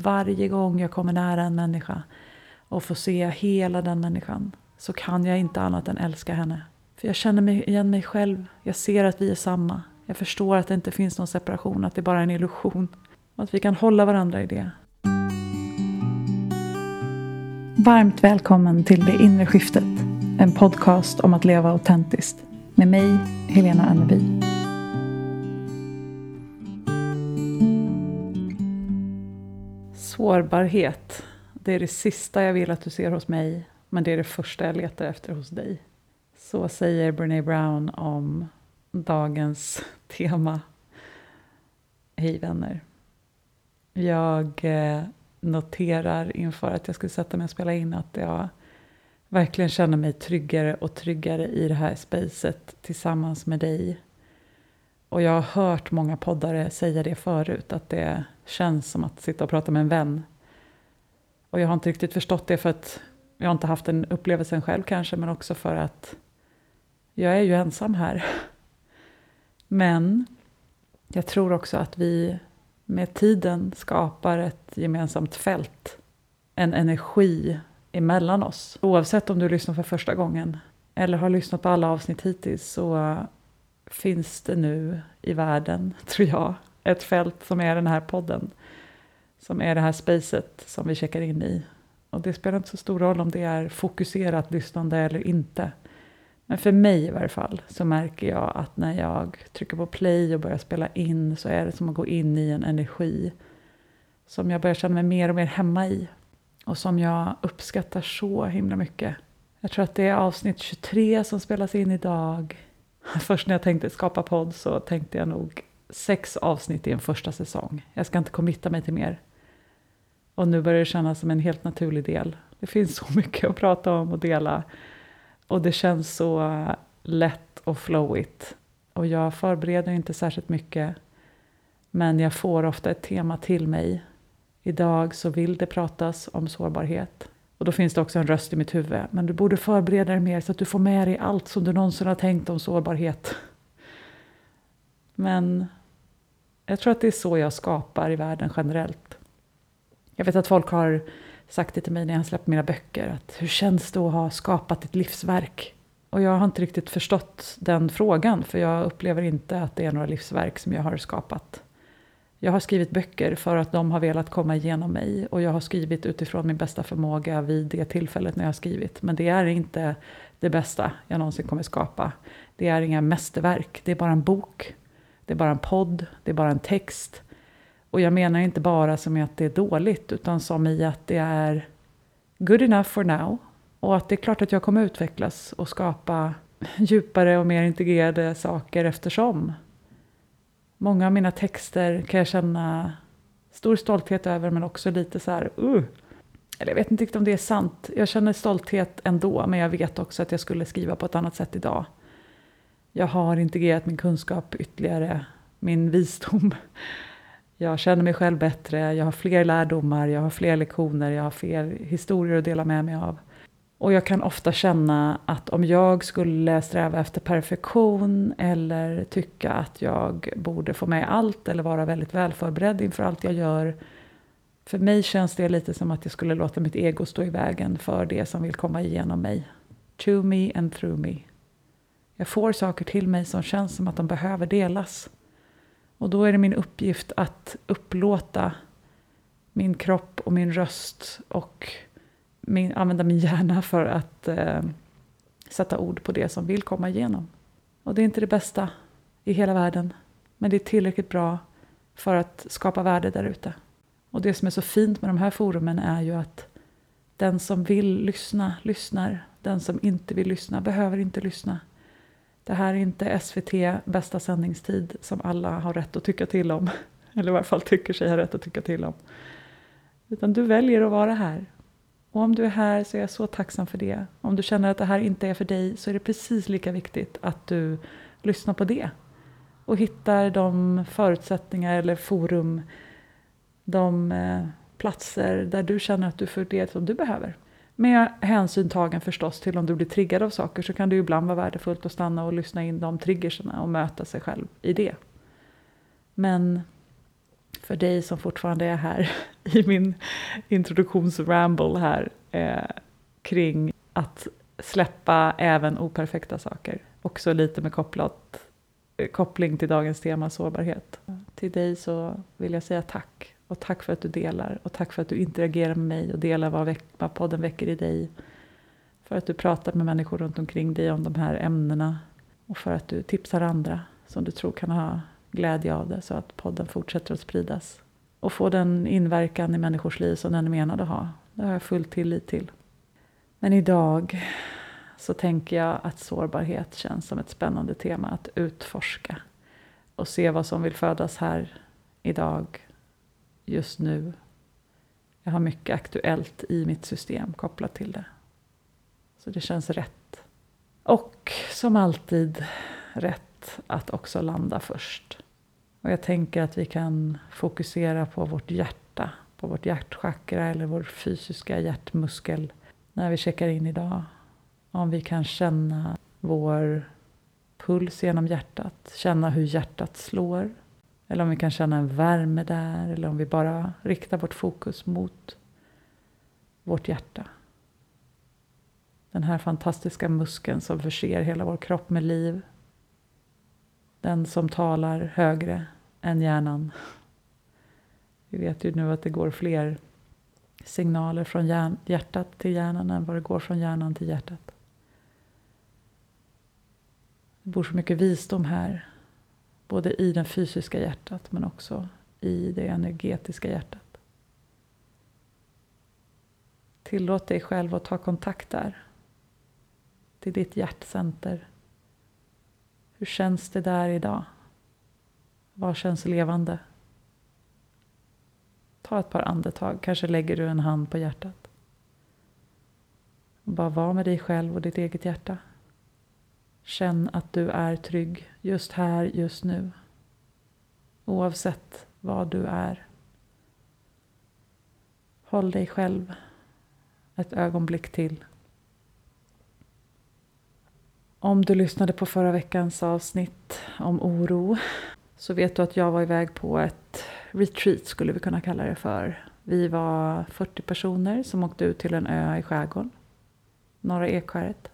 varje gång jag kommer nära en människa och får se hela den människan så kan jag inte annat än älska henne. För jag känner mig igen mig själv. Jag ser att vi är samma. Jag förstår att det inte finns någon separation, att det bara är en illusion. Och att vi kan hålla varandra i det. Varmt välkommen till Det inre skiftet. En podcast om att leva autentiskt. Med mig, Helena Anneby. Sårbarhet. Det är det sista jag vill att du ser hos mig, men det är det första jag letar efter hos dig. Så säger Brené Brown om dagens tema. Hej vänner. Jag eh, noterar inför att jag skulle sätta mig och spela in att jag verkligen känner mig tryggare och tryggare i det här spacet tillsammans med dig. Och jag har hört många poddare säga det förut, att det känns som att sitta och prata med en vän. Och jag har inte riktigt förstått det för att jag har inte haft den upplevelsen själv kanske, men också för att jag är ju ensam här. Men jag tror också att vi med tiden skapar ett gemensamt fält, en energi emellan oss. Oavsett om du lyssnar för första gången eller har lyssnat på alla avsnitt hittills så finns det nu i världen, tror jag, ett fält som är den här podden. Som är det här spacet som vi checkar in i. Och det spelar inte så stor roll om det är fokuserat lyssnande eller inte. Men för mig i varje fall så märker jag att när jag trycker på play och börjar spela in så är det som att gå in i en energi som jag börjar känna mig mer och mer hemma i och som jag uppskattar så himla mycket. Jag tror att det är avsnitt 23 som spelas in idag. Först när jag tänkte skapa podd så tänkte jag nog sex avsnitt i en första säsong. Jag ska inte committa mig till mer. Och nu börjar det kännas som en helt naturlig del. Det finns så mycket att prata om och dela. Och det känns så lätt och flowigt. Och jag förbereder inte särskilt mycket. Men jag får ofta ett tema till mig. Idag så vill det pratas om sårbarhet. Och då finns det också en röst i mitt huvud. Men du borde förbereda dig mer så att du får med dig allt som du någonsin har tänkt om sårbarhet. Men jag tror att det är så jag skapar i världen generellt. Jag vet att folk har sagt det till mig när jag släppt mina böcker. Att hur känns det att ha skapat ett livsverk? Och jag har inte riktigt förstått den frågan. För jag upplever inte att det är några livsverk som jag har skapat. Jag har skrivit böcker för att de har velat komma igenom mig. Och jag har skrivit utifrån min bästa förmåga vid det tillfället när jag har skrivit. Men det är inte det bästa jag någonsin kommer skapa. Det är inga mästerverk. Det är bara en bok. Det är bara en podd. Det är bara en text. Och jag menar inte bara som i att det är dåligt, utan som i att det är good enough for now. Och att det är klart att jag kommer utvecklas och skapa djupare och mer integrerade saker eftersom. Många av mina texter kan jag känna stor stolthet över, men också lite så här, uh. Eller jag vet inte riktigt om det är sant. Jag känner stolthet ändå, men jag vet också att jag skulle skriva på ett annat sätt idag. Jag har integrerat min kunskap ytterligare, min visdom jag känner mig själv bättre, jag har fler lärdomar, jag har fler lektioner, jag har fler historier att dela med mig av. Och jag kan ofta känna att om jag skulle sträva efter perfektion eller tycka att jag borde få med allt eller vara väldigt väl förberedd inför allt jag gör. För mig känns det lite som att jag skulle låta mitt ego stå i vägen för det som vill komma igenom mig. To me and through me. Jag får saker till mig som känns som att de behöver delas. Och då är det min uppgift att upplåta min kropp och min röst och min, använda min hjärna för att eh, sätta ord på det som vill komma igenom. Och det är inte det bästa i hela världen, men det är tillräckligt bra för att skapa värde där ute. Och det som är så fint med de här forumen är ju att den som vill lyssna, lyssnar. Den som inte vill lyssna behöver inte lyssna. Det här är inte SVT bästa sändningstid som alla har rätt att tycka till om. Eller i varje fall tycker sig ha rätt att tycka till om. Utan du väljer att vara här. Och om du är här så är jag så tacksam för det. Om du känner att det här inte är för dig så är det precis lika viktigt att du lyssnar på det. Och hittar de förutsättningar eller forum, de eh, platser där du känner att du får det som du behöver. Med hänsyn tagen förstås till om du blir triggad av saker så kan det ju ibland vara värdefullt att stanna och lyssna in de triggerserna och möta sig själv i det. Men för dig som fortfarande är här i min introduktionsramble här eh, kring att släppa även operfekta saker. Också lite med kopplat, eh, koppling till dagens tema sårbarhet. Till dig så vill jag säga tack. Och tack för att du delar och tack för att du interagerar med mig och delar vad, veck, vad podden väcker i dig. För att du pratar med människor runt omkring dig om de här ämnena. Och för att du tipsar andra som du tror kan ha glädje av det så att podden fortsätter att spridas. Och få den inverkan i människors liv som den är menad att ha. Det har jag full tillit till. Men idag så tänker jag att sårbarhet känns som ett spännande tema att utforska. Och se vad som vill födas här idag, just nu. Jag har mycket aktuellt i mitt system kopplat till det. Så det känns rätt. Och som alltid rätt att också landa först. Och jag tänker att vi kan fokusera på vårt hjärta, på vårt hjärtchakra eller vår fysiska hjärtmuskel när vi checkar in idag. Om vi kan känna vår puls genom hjärtat, känna hur hjärtat slår. Eller om vi kan känna en värme där, eller om vi bara riktar vårt fokus mot vårt hjärta. Den här fantastiska muskeln som förser hela vår kropp med liv. Den som talar högre än hjärnan. Vi vet ju nu att det går fler signaler från hjärtat till hjärnan än vad det går från hjärnan till hjärtat. Det bor så mycket visdom här. Både i det fysiska hjärtat men också i det energetiska hjärtat. Tillåt dig själv att ta kontakt där. Till ditt hjärtcenter. Hur känns det där idag? Vad känns levande? Ta ett par andetag, kanske lägger du en hand på hjärtat. bara var med dig själv och ditt eget hjärta. Känn att du är trygg just här, just nu. Oavsett vad du är. Håll dig själv ett ögonblick till. Om du lyssnade på förra veckans avsnitt om oro så vet du att jag var iväg på ett retreat skulle vi kunna kalla det för. Vi var 40 personer som åkte ut till en ö i skärgården, Norra Ekskäret.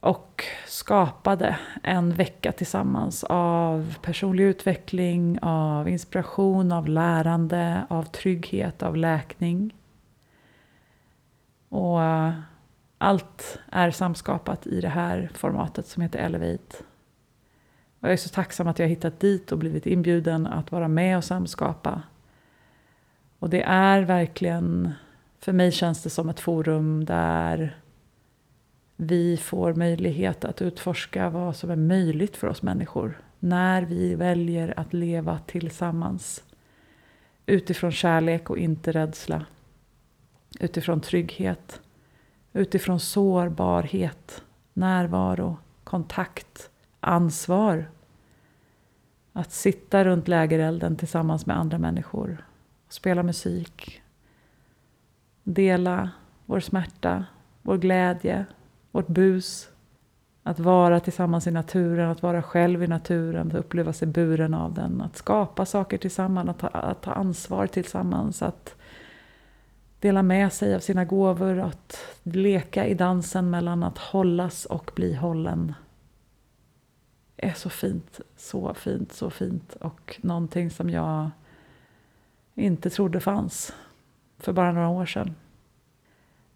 Och skapade en vecka tillsammans av personlig utveckling, av inspiration, av lärande, av trygghet, av läkning. Och allt är samskapat i det här formatet som heter Elevate. Och jag är så tacksam att jag har hittat dit och blivit inbjuden att vara med och samskapa. Och det är verkligen, för mig känns det som ett forum där vi får möjlighet att utforska vad som är möjligt för oss människor när vi väljer att leva tillsammans utifrån kärlek och inte rädsla. Utifrån trygghet, utifrån sårbarhet, närvaro, kontakt, ansvar. Att sitta runt lägerelden tillsammans med andra människor. Spela musik. Dela vår smärta, vår glädje, vårt bus. Att vara tillsammans i naturen, att vara själv i naturen, att uppleva sig buren av den. Att skapa saker tillsammans, att ta, att ta ansvar tillsammans. Att dela med sig av sina gåvor, att leka i dansen mellan att hållas och bli hållen är så fint, så fint, så fint och någonting som jag inte trodde fanns för bara några år sedan.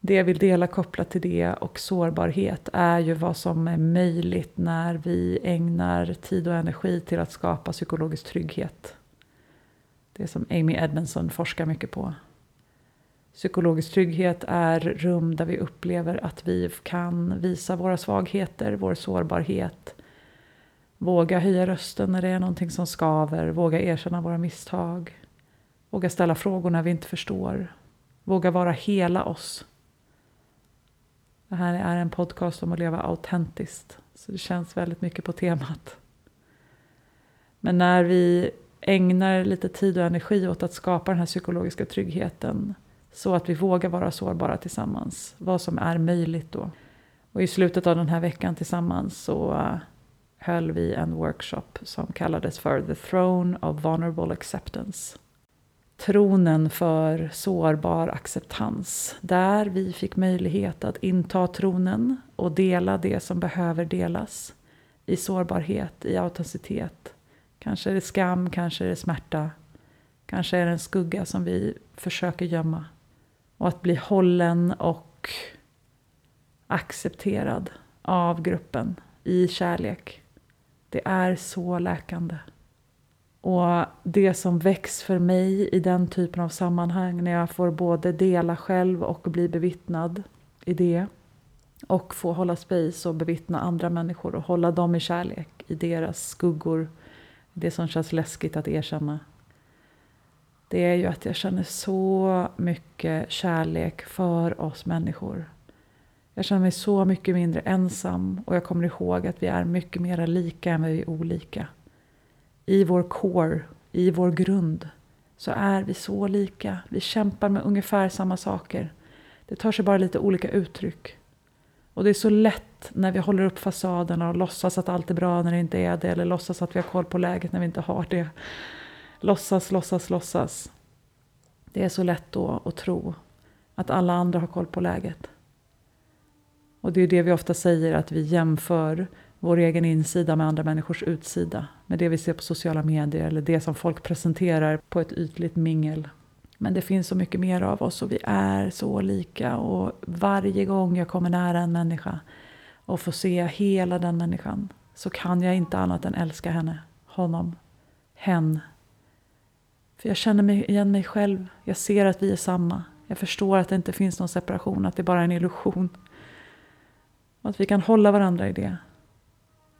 Det jag vill dela kopplat till det och sårbarhet är ju vad som är möjligt när vi ägnar tid och energi till att skapa psykologisk trygghet. Det som Amy Edmondson forskar mycket på. Psykologisk trygghet är rum där vi upplever att vi kan visa våra svagheter, vår sårbarhet, Våga höja rösten när det är någonting som skaver. Våga erkänna våra misstag. Våga ställa frågor när vi inte förstår. Våga vara hela oss. Det här är en podcast om att leva autentiskt. Så det känns väldigt mycket på temat. Men när vi ägnar lite tid och energi åt att skapa den här psykologiska tryggheten så att vi vågar vara sårbara tillsammans, vad som är möjligt då. Och i slutet av den här veckan tillsammans så eh, höll vi en workshop som kallades för The Throne of Vulnerable Acceptance. Tronen för sårbar acceptans, där vi fick möjlighet att inta tronen och dela det som behöver delas i sårbarhet, i autenticitet. Kanske är det skam, kanske är det smärta, kanske är det en skugga som vi försöker gömma. Och att bli hållen och accepterad av gruppen i kärlek. Det är så läkande. Och det som väcks för mig i den typen av sammanhang när jag får både dela själv och bli bevittnad i det och få hålla space och bevittna andra människor och hålla dem i kärlek i deras skuggor. Det som känns läskigt att erkänna. Det är ju att jag känner så mycket kärlek för oss människor. Jag känner mig så mycket mindre ensam och jag kommer ihåg att vi är mycket mer lika än vi är olika. I vår core, i vår grund, så är vi så lika. Vi kämpar med ungefär samma saker. Det tar sig bara lite olika uttryck. Och det är så lätt när vi håller upp fasaderna och låtsas att allt är bra när det inte är det. Eller låtsas att vi har koll på läget när vi inte har det. Låtsas, låtsas, låtsas. Det är så lätt då att tro att alla andra har koll på läget. Och det är det vi ofta säger, att vi jämför vår egen insida med andra människors utsida. Med det vi ser på sociala medier eller det som folk presenterar på ett ytligt mingel. Men det finns så mycket mer av oss och vi är så lika. Och varje gång jag kommer nära en människa och får se hela den människan så kan jag inte annat än älska henne, honom, hen. För jag känner mig igen mig själv. Jag ser att vi är samma. Jag förstår att det inte finns någon separation, att det är bara är en illusion. Och att vi kan hålla varandra i det.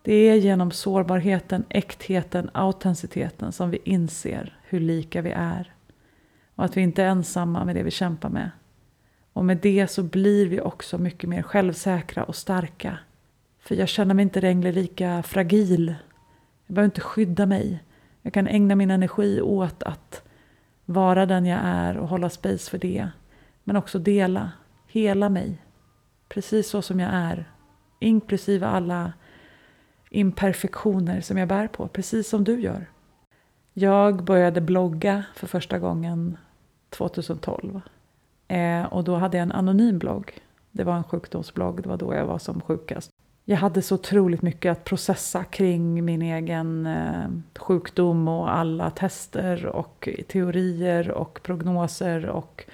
Det är genom sårbarheten, äktheten, autenticiteten som vi inser hur lika vi är. Och att vi inte är ensamma med det vi kämpar med. Och med det så blir vi också mycket mer självsäkra och starka. För jag känner mig inte längre lika fragil. Jag behöver inte skydda mig. Jag kan ägna min energi åt att vara den jag är och hålla space för det. Men också dela, hela mig. Precis så som jag är. Inklusive alla imperfektioner som jag bär på, precis som du gör. Jag började blogga för första gången 2012. Eh, och då hade jag en anonym blogg. Det var en sjukdomsblogg, det var då jag var som sjukast. Jag hade så otroligt mycket att processa kring min egen eh, sjukdom och alla tester och teorier och prognoser och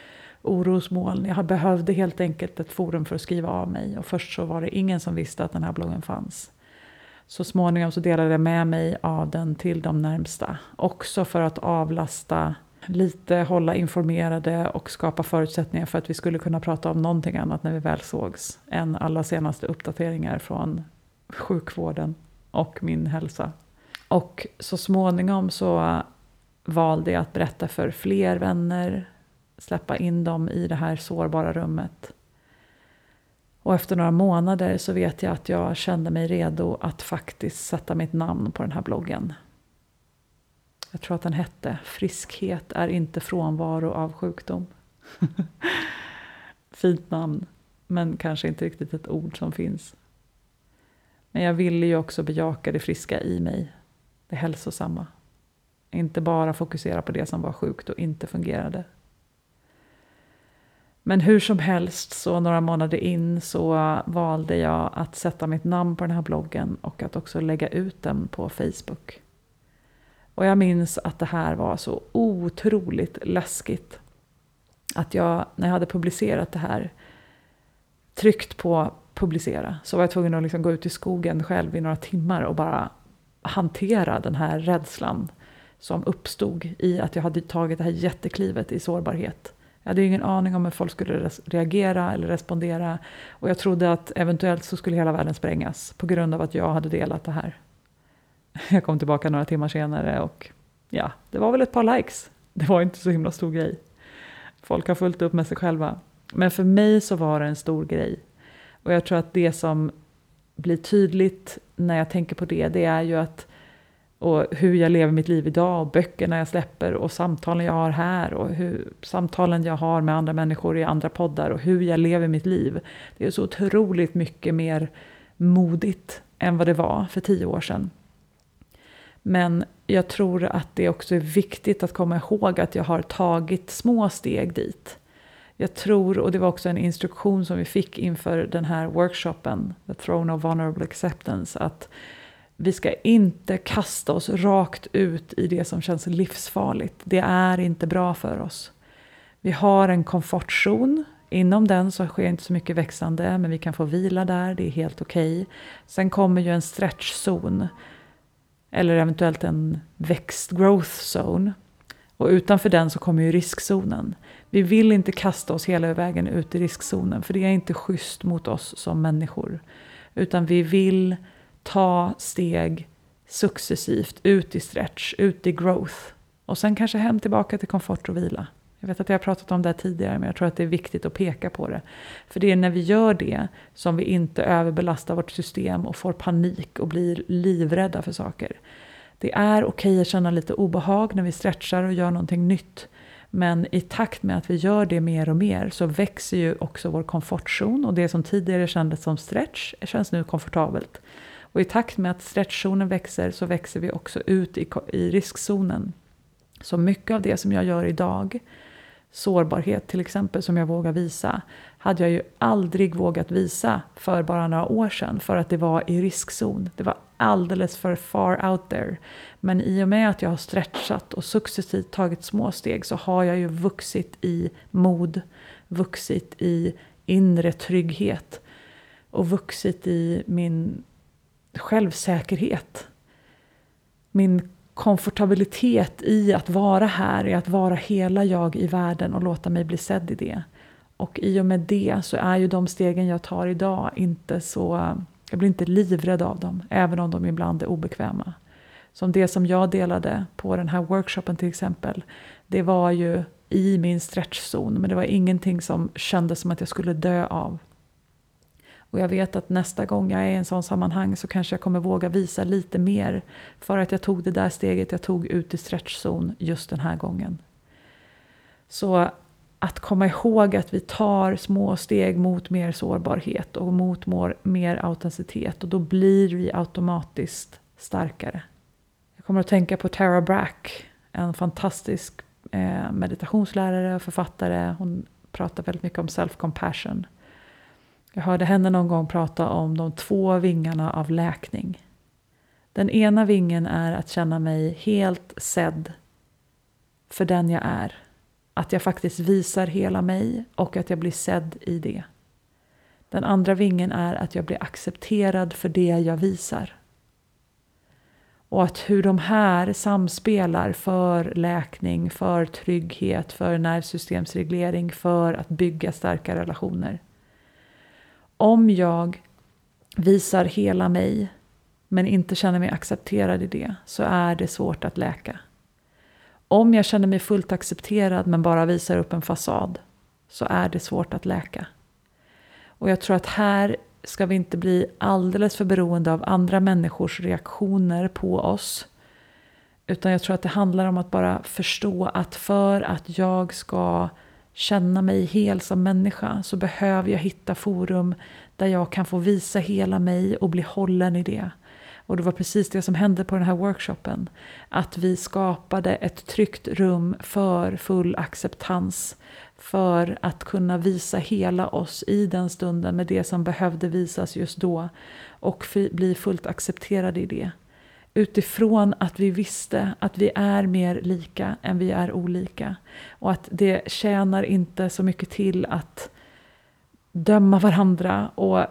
orosmoln. Jag behövde helt enkelt ett forum för att skriva av mig och först så var det ingen som visste att den här bloggen fanns. Så småningom så delade jag med mig av den till de närmsta. Också för att avlasta lite, hålla informerade och skapa förutsättningar för att vi skulle kunna prata om någonting annat när vi väl sågs än alla senaste uppdateringar från sjukvården och min hälsa. Och så småningom så valde jag att berätta för fler vänner, släppa in dem i det här sårbara rummet. Och efter några månader så vet jag att jag kände mig redo att faktiskt sätta mitt namn på den här bloggen. Jag tror att den hette Friskhet är inte frånvaro av sjukdom. Fint namn, men kanske inte riktigt ett ord som finns. Men jag ville ju också bejaka det friska i mig, det hälsosamma. Inte bara fokusera på det som var sjukt och inte fungerade. Men hur som helst, så några månader in så valde jag att sätta mitt namn på den här bloggen och att också lägga ut den på Facebook. Och jag minns att det här var så otroligt läskigt. Att jag, när jag hade publicerat det här, tryckt på publicera, så var jag tvungen att liksom gå ut i skogen själv i några timmar och bara hantera den här rädslan som uppstod i att jag hade tagit det här jätteklivet i sårbarhet. Jag hade ingen aning om hur folk skulle reagera eller respondera. Och jag trodde att eventuellt så skulle hela världen sprängas på grund av att jag hade delat det här. Jag kom tillbaka några timmar senare och ja, det var väl ett par likes. Det var inte så himla stor grej. Folk har fullt upp med sig själva. Men för mig så var det en stor grej. Och jag tror att det som blir tydligt när jag tänker på det, det är ju att och hur jag lever mitt liv idag och böckerna jag släpper och samtalen jag har här och hur, samtalen jag har med andra människor i andra poddar och hur jag lever mitt liv. Det är så otroligt mycket mer modigt än vad det var för tio år sedan. Men jag tror att det också är viktigt att komma ihåg att jag har tagit små steg dit. Jag tror, och det var också en instruktion som vi fick inför den här workshopen, The Throne of Honorable Acceptance, att vi ska inte kasta oss rakt ut i det som känns livsfarligt. Det är inte bra för oss. Vi har en komfortzon. Inom den så sker inte så mycket växande, men vi kan få vila där, det är helt okej. Okay. Sen kommer ju en stretchzon, eller eventuellt en växt growth zone. Och utanför den så kommer ju riskzonen. Vi vill inte kasta oss hela vägen ut i riskzonen, för det är inte schysst mot oss som människor. Utan vi vill ta steg successivt ut i stretch, ut i growth. Och sen kanske hem tillbaka till komfort och vila. Jag vet att jag har pratat om det här tidigare, men jag tror att det är viktigt att peka på det. För det är när vi gör det som vi inte överbelastar vårt system och får panik och blir livrädda för saker. Det är okej att känna lite obehag när vi stretchar och gör någonting nytt. Men i takt med att vi gör det mer och mer så växer ju också vår komfortzon och det som tidigare kändes som stretch känns nu komfortabelt. Och i takt med att stretchzonen växer så växer vi också ut i, i riskzonen. Så mycket av det som jag gör idag, sårbarhet till exempel som jag vågar visa, hade jag ju aldrig vågat visa för bara några år sedan för att det var i riskzon. Det var alldeles för far out there. Men i och med att jag har stretchat och successivt tagit små steg så har jag ju vuxit i mod, vuxit i inre trygghet och vuxit i min självsäkerhet. Min komfortabilitet i att vara här, i att vara hela jag i världen och låta mig bli sedd i det. Och i och med det så är ju de stegen jag tar idag inte så... Jag blir inte livrädd av dem, även om de ibland är obekväma. Som det som jag delade på den här workshopen till exempel. Det var ju i min stretchzon, men det var ingenting som kändes som att jag skulle dö av. Och jag vet att nästa gång jag är i en sån sammanhang så kanske jag kommer våga visa lite mer för att jag tog det där steget jag tog ut i stretchzon just den här gången. Så att komma ihåg att vi tar små steg mot mer sårbarhet och mot mer autenticitet och då blir vi automatiskt starkare. Jag kommer att tänka på Tara Brack, en fantastisk eh, meditationslärare och författare. Hon pratar väldigt mycket om self-compassion. Jag hörde henne någon gång prata om de två vingarna av läkning. Den ena vingen är att känna mig helt sedd för den jag är. Att jag faktiskt visar hela mig och att jag blir sedd i det. Den andra vingen är att jag blir accepterad för det jag visar. Och att hur de här samspelar för läkning, för trygghet, för nervsystemsreglering, för att bygga starka relationer. Om jag visar hela mig men inte känner mig accepterad i det så är det svårt att läka. Om jag känner mig fullt accepterad men bara visar upp en fasad så är det svårt att läka. Och jag tror att här ska vi inte bli alldeles för beroende av andra människors reaktioner på oss. Utan jag tror att det handlar om att bara förstå att för att jag ska känna mig hel som människa så behöver jag hitta forum där jag kan få visa hela mig och bli hållen i det. Och det var precis det som hände på den här workshopen. Att vi skapade ett tryggt rum för full acceptans. För att kunna visa hela oss i den stunden med det som behövde visas just då. Och bli fullt accepterade i det utifrån att vi visste att vi är mer lika än vi är olika. Och att det tjänar inte så mycket till att döma varandra. Och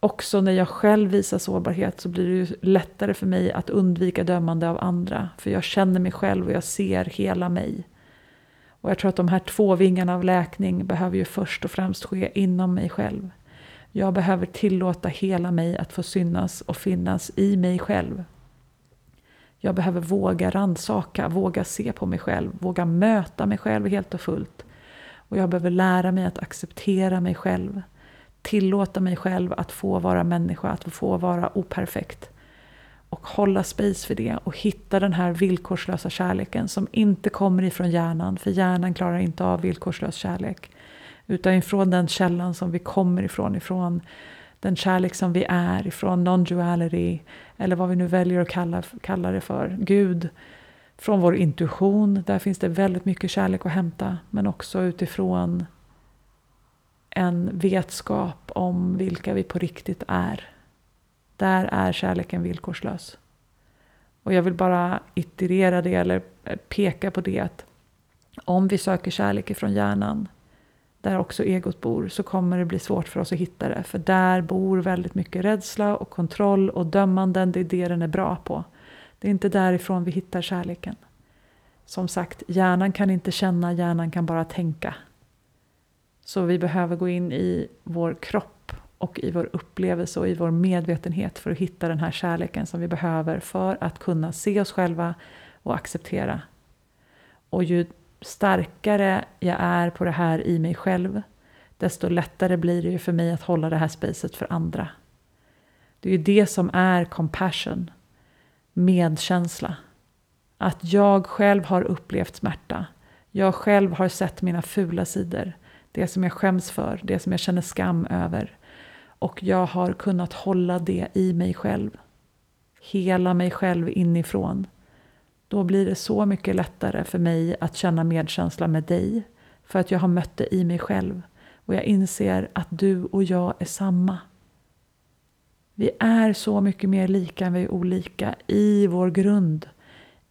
också när jag själv visar sårbarhet så blir det ju lättare för mig att undvika dömande av andra. För jag känner mig själv och jag ser hela mig. Och jag tror att de här två vingarna av läkning behöver ju först och främst ske inom mig själv. Jag behöver tillåta hela mig att få synas och finnas i mig själv. Jag behöver våga rannsaka, våga se på mig själv, våga möta mig själv helt och fullt. Och jag behöver lära mig att acceptera mig själv. Tillåta mig själv att få vara människa, att få vara operfekt. Och hålla space för det och hitta den här villkorslösa kärleken som inte kommer ifrån hjärnan, för hjärnan klarar inte av villkorslös kärlek. Utan ifrån den källan som vi kommer ifrån, ifrån den kärlek som vi är ifrån non-duality eller vad vi nu väljer att kalla, kalla det för, Gud. Från vår intuition, där finns det väldigt mycket kärlek att hämta men också utifrån en vetskap om vilka vi på riktigt är. Där är kärleken villkorslös. Och jag vill bara iterera det eller peka på det att om vi söker kärlek ifrån hjärnan där också egot bor så kommer det bli svårt för oss att hitta det. För där bor väldigt mycket rädsla och kontroll och dömanden. Det är det den är bra på. Det är inte därifrån vi hittar kärleken. Som sagt, hjärnan kan inte känna, hjärnan kan bara tänka. Så vi behöver gå in i vår kropp och i vår upplevelse och i vår medvetenhet för att hitta den här kärleken som vi behöver för att kunna se oss själva och acceptera. Och ju starkare jag är på det här i mig själv, desto lättare blir det ju för mig att hålla det här spacet för andra. Det är ju det som är compassion, medkänsla. Att jag själv har upplevt smärta. Jag själv har sett mina fula sidor. Det som jag skäms för, det som jag känner skam över. Och jag har kunnat hålla det i mig själv. Hela mig själv inifrån. Då blir det så mycket lättare för mig att känna medkänsla med dig. För att jag har mött det i mig själv. Och jag inser att du och jag är samma. Vi är så mycket mer lika än vi är olika i vår grund.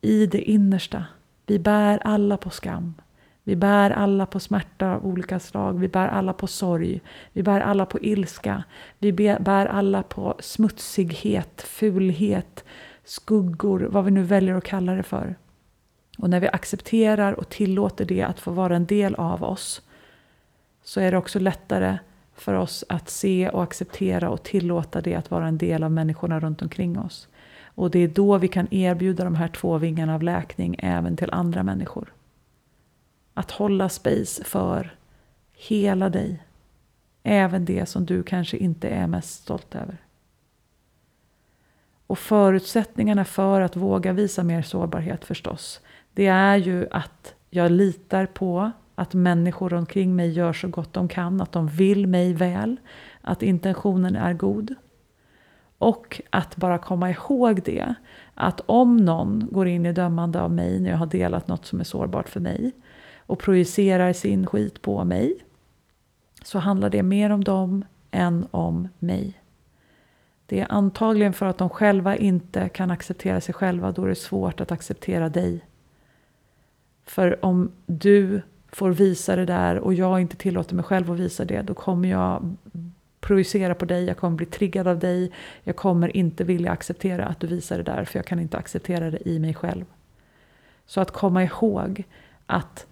I det innersta. Vi bär alla på skam. Vi bär alla på smärta av olika slag. Vi bär alla på sorg. Vi bär alla på ilska. Vi bär alla på smutsighet, fulhet, skuggor, vad vi nu väljer att kalla det för. Och när vi accepterar och tillåter det att få vara en del av oss så är det också lättare för oss att se och acceptera och tillåta det att vara en del av människorna runt omkring oss. Och det är då vi kan erbjuda de här två vingarna av läkning även till andra människor. Att hålla space för hela dig. Även det som du kanske inte är mest stolt över. Och förutsättningarna för att våga visa mer sårbarhet förstås, det är ju att jag litar på att människor omkring mig gör så gott de kan, att de vill mig väl, att intentionen är god. Och att bara komma ihåg det, att om någon går in i dömande av mig när jag har delat något som är sårbart för mig och projicerar sin skit på mig, så handlar det mer om dem än om mig. Det är antagligen för att de själva inte kan acceptera sig själva. Då är det svårt att acceptera dig. För om du får visa det där och jag inte tillåter mig själv att visa det. Då kommer jag projicera på dig, jag kommer bli triggad av dig. Jag kommer inte vilja acceptera att du visar det där för jag kan inte acceptera det i mig själv. Så att komma ihåg att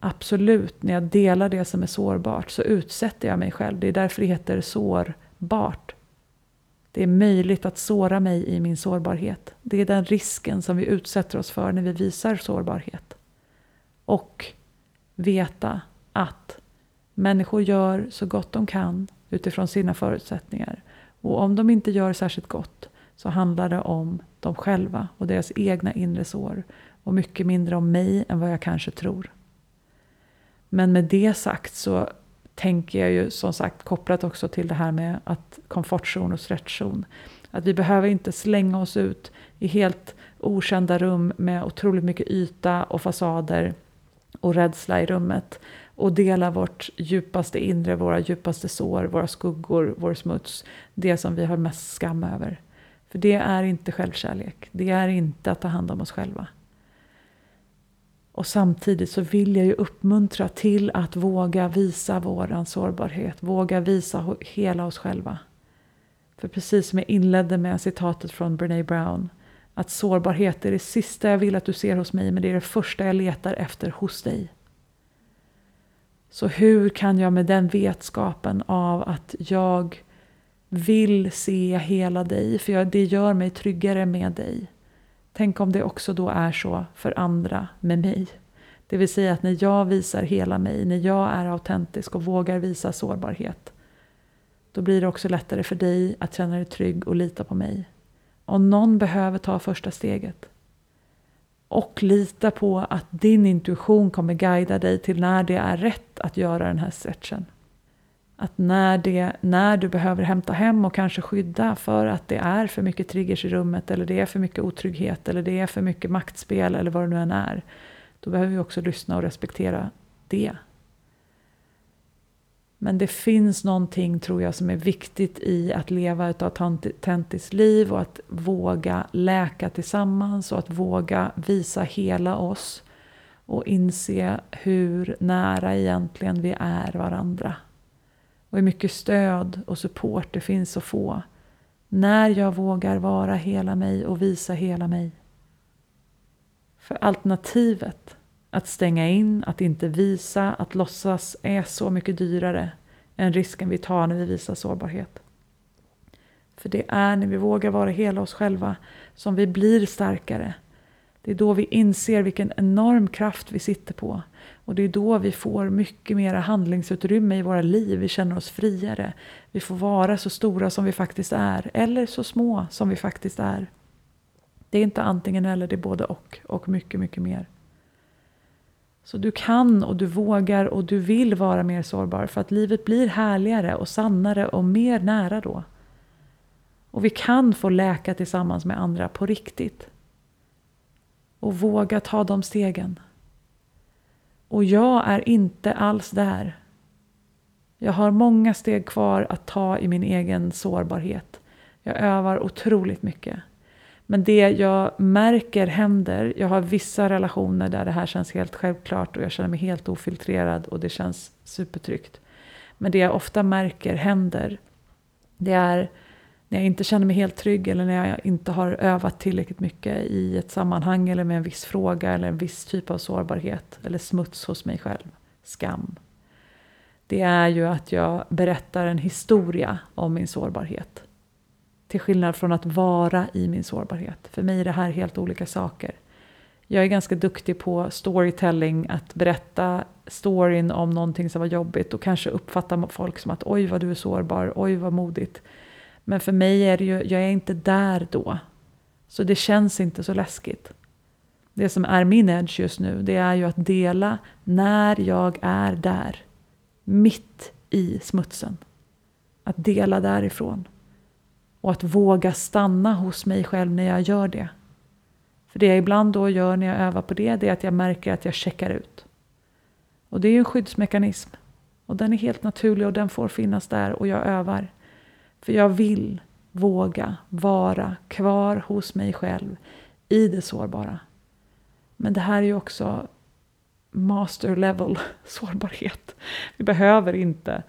absolut, när jag delar det som är sårbart så utsätter jag mig själv. Det är därför det heter sårbart. Det är möjligt att såra mig i min sårbarhet. Det är den risken som vi utsätter oss för när vi visar sårbarhet. Och veta att människor gör så gott de kan utifrån sina förutsättningar. Och om de inte gör särskilt gott så handlar det om dem själva och deras egna inre sår. Och mycket mindre om mig än vad jag kanske tror. Men med det sagt så tänker jag ju som sagt kopplat också till det här med att komfortzon och stretchzon. Att vi behöver inte slänga oss ut i helt okända rum med otroligt mycket yta och fasader och rädsla i rummet och dela vårt djupaste inre, våra djupaste sår, våra skuggor, vår smuts, det som vi har mest skam över. För det är inte självkärlek, det är inte att ta hand om oss själva. Och samtidigt så vill jag ju uppmuntra till att våga visa vår sårbarhet, våga visa hela oss själva. För precis som jag inledde med citatet från Brené Brown, att sårbarhet är det sista jag vill att du ser hos mig, men det är det första jag letar efter hos dig. Så hur kan jag med den vetskapen av att jag vill se hela dig, för det gör mig tryggare med dig. Tänk om det också då är så för andra med mig. Det vill säga att när jag visar hela mig, när jag är autentisk och vågar visa sårbarhet, då blir det också lättare för dig att känna dig trygg och lita på mig. Om någon behöver ta första steget. Och lita på att din intuition kommer guida dig till när det är rätt att göra den här stretchen. Att när, det, när du behöver hämta hem och kanske skydda för att det är för mycket triggers i rummet eller det är för mycket otrygghet eller det är för mycket maktspel eller vad det nu än är. Då behöver vi också lyssna och respektera det. Men det finns någonting, tror jag, som är viktigt i att leva ett autentiskt liv och att våga läka tillsammans och att våga visa hela oss och inse hur nära egentligen vi är varandra. Och hur mycket stöd och support det finns att få när jag vågar vara hela mig och visa hela mig. För alternativet att stänga in, att inte visa, att låtsas är så mycket dyrare än risken vi tar när vi visar sårbarhet. För det är när vi vågar vara hela oss själva som vi blir starkare. Det är då vi inser vilken enorm kraft vi sitter på. Och det är då vi får mycket mer handlingsutrymme i våra liv. Vi känner oss friare. Vi får vara så stora som vi faktiskt är. Eller så små som vi faktiskt är. Det är inte antingen eller, det är både och. Och mycket, mycket mer. Så du kan och du vågar och du vill vara mer sårbar för att livet blir härligare och sannare och mer nära då. Och vi kan få läka tillsammans med andra på riktigt. Och våga ta de stegen. Och jag är inte alls där. Jag har många steg kvar att ta i min egen sårbarhet. Jag övar otroligt mycket. Men det jag märker händer, jag har vissa relationer där det här känns helt självklart och jag känner mig helt ofiltrerad och det känns supertryggt. Men det jag ofta märker händer, det är när jag inte känner mig helt trygg eller när jag inte har övat tillräckligt mycket i ett sammanhang eller med en viss fråga eller en viss typ av sårbarhet eller smuts hos mig själv, skam. Det är ju att jag berättar en historia om min sårbarhet. Till skillnad från att vara i min sårbarhet. För mig är det här helt olika saker. Jag är ganska duktig på storytelling, att berätta storyn om någonting som var jobbigt och kanske uppfatta folk som att oj vad du är sårbar, oj vad modigt. Men för mig är det ju, jag är inte där då. Så det känns inte så läskigt. Det som är min edge just nu, det är ju att dela när jag är där. Mitt i smutsen. Att dela därifrån. Och att våga stanna hos mig själv när jag gör det. För det jag ibland då gör när jag övar på det, det är att jag märker att jag checkar ut. Och det är ju en skyddsmekanism. Och den är helt naturlig och den får finnas där och jag övar. För jag vill våga vara kvar hos mig själv i det sårbara. Men det här är ju också master level sårbarhet. Vi behöver inte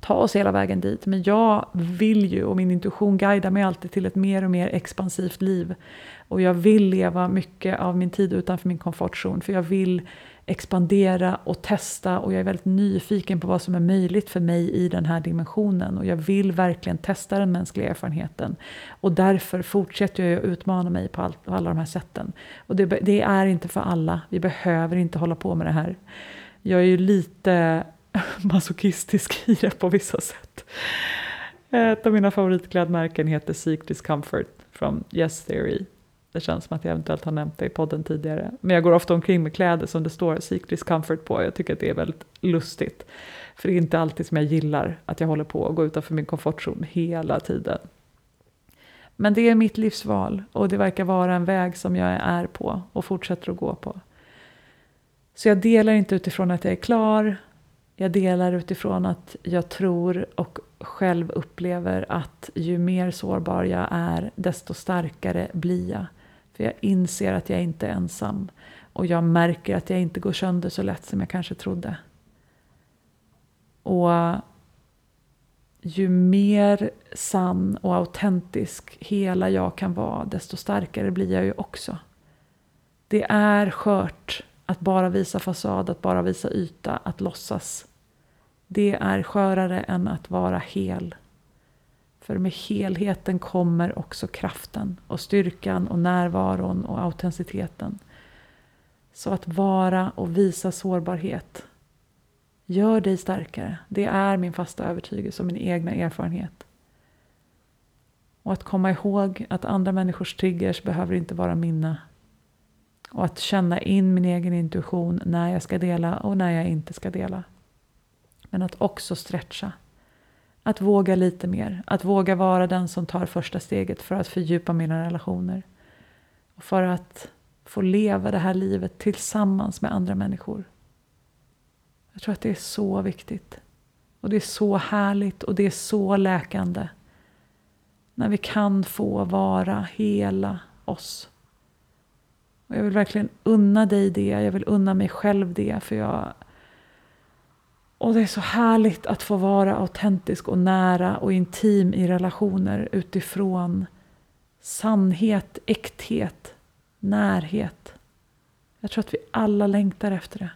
ta oss hela vägen dit. Men jag vill ju, och min intuition guidar mig alltid till ett mer och mer expansivt liv. Och jag vill leva mycket av min tid utanför min komfortzon. För jag vill expandera och testa och jag är väldigt nyfiken på vad som är möjligt för mig i den här dimensionen. Och jag vill verkligen testa den mänskliga erfarenheten. Och därför fortsätter jag att utmana mig på, all, på alla de här sätten. Och det, det är inte för alla. Vi behöver inte hålla på med det här. Jag är ju lite masochistisk i det på vissa sätt. Ett av mina favoritklädmärken heter Seek Discomfort från Yes Theory. Det känns som att jag eventuellt har nämnt det i podden tidigare. Men jag går ofta omkring med kläder som det står Seek Discomfort på. Jag tycker att det är väldigt lustigt. För det är inte alltid som jag gillar att jag håller på att gå utanför min komfortzon hela tiden. Men det är mitt livsval och det verkar vara en väg som jag är på och fortsätter att gå på. Så jag delar inte utifrån att jag är klar, jag delar utifrån att jag tror och själv upplever att ju mer sårbar jag är, desto starkare blir jag. För jag inser att jag inte är ensam. Och jag märker att jag inte går sönder så lätt som jag kanske trodde. Och ju mer sann och autentisk hela jag kan vara, desto starkare blir jag ju också. Det är skört att bara visa fasad, att bara visa yta, att låtsas. Det är skörare än att vara hel. För med helheten kommer också kraften och styrkan och närvaron och autenticiteten. Så att vara och visa sårbarhet gör dig starkare. Det är min fasta övertygelse och min egna erfarenhet. Och att komma ihåg att andra människors triggers behöver inte vara mina. Och att känna in min egen intuition när jag ska dela och när jag inte ska dela. Men att också stretcha att våga lite mer. Att våga vara den som tar första steget för att fördjupa mina relationer. Och för att få leva det här livet tillsammans med andra människor. Jag tror att det är så viktigt. Och det är så härligt och det är så läkande. När vi kan få vara hela oss. Och jag vill verkligen unna dig det. Jag vill unna mig själv det. För jag... Och det är så härligt att få vara autentisk och nära och intim i relationer utifrån sannhet, äkthet, närhet. Jag tror att vi alla längtar efter det.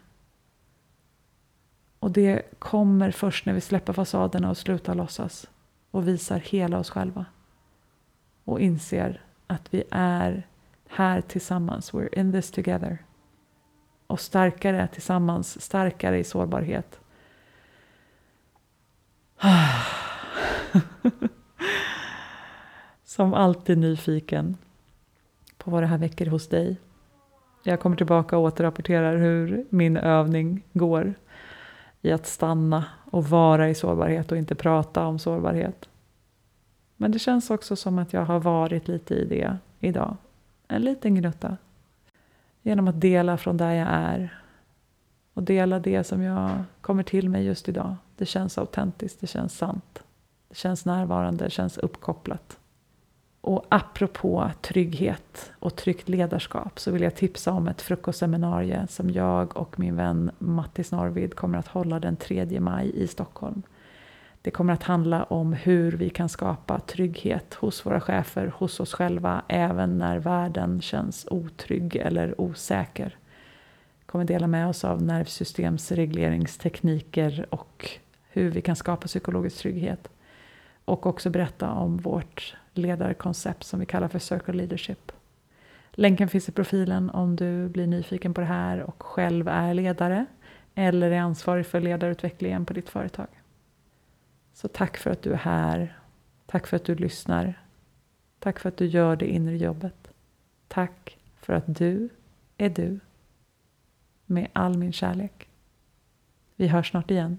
Och det kommer först när vi släpper fasaderna och slutar låtsas och visar hela oss själva. Och inser att vi är här tillsammans. We're in this together. Och starkare tillsammans, starkare i sårbarhet. Som alltid nyfiken på vad det här väcker hos dig. Jag kommer tillbaka och återrapporterar hur min övning går i att stanna och vara i sårbarhet och inte prata om sårbarhet. Men det känns också som att jag har varit lite i det idag. En liten gnutta. Genom att dela från där jag är. Och dela det som jag kommer till mig just idag. Det känns autentiskt, det känns sant. Det känns närvarande, det känns uppkopplat. Och apropå trygghet och tryggt ledarskap så vill jag tipsa om ett frukostseminarium som jag och min vän Mattis Norvid kommer att hålla den 3 maj i Stockholm. Det kommer att handla om hur vi kan skapa trygghet hos våra chefer, hos oss själva, även när världen känns otrygg eller osäker. Vi kommer dela med oss av nervsystemsregleringstekniker och hur vi kan skapa psykologisk trygghet. Och också berätta om vårt ledarkoncept som vi kallar för Circle Leadership. Länken finns i profilen om du blir nyfiken på det här och själv är ledare eller är ansvarig för ledarutvecklingen på ditt företag. Så tack för att du är här. Tack för att du lyssnar. Tack för att du gör det inre jobbet. Tack för att du är du. Med all min kärlek. Vi hörs snart igen.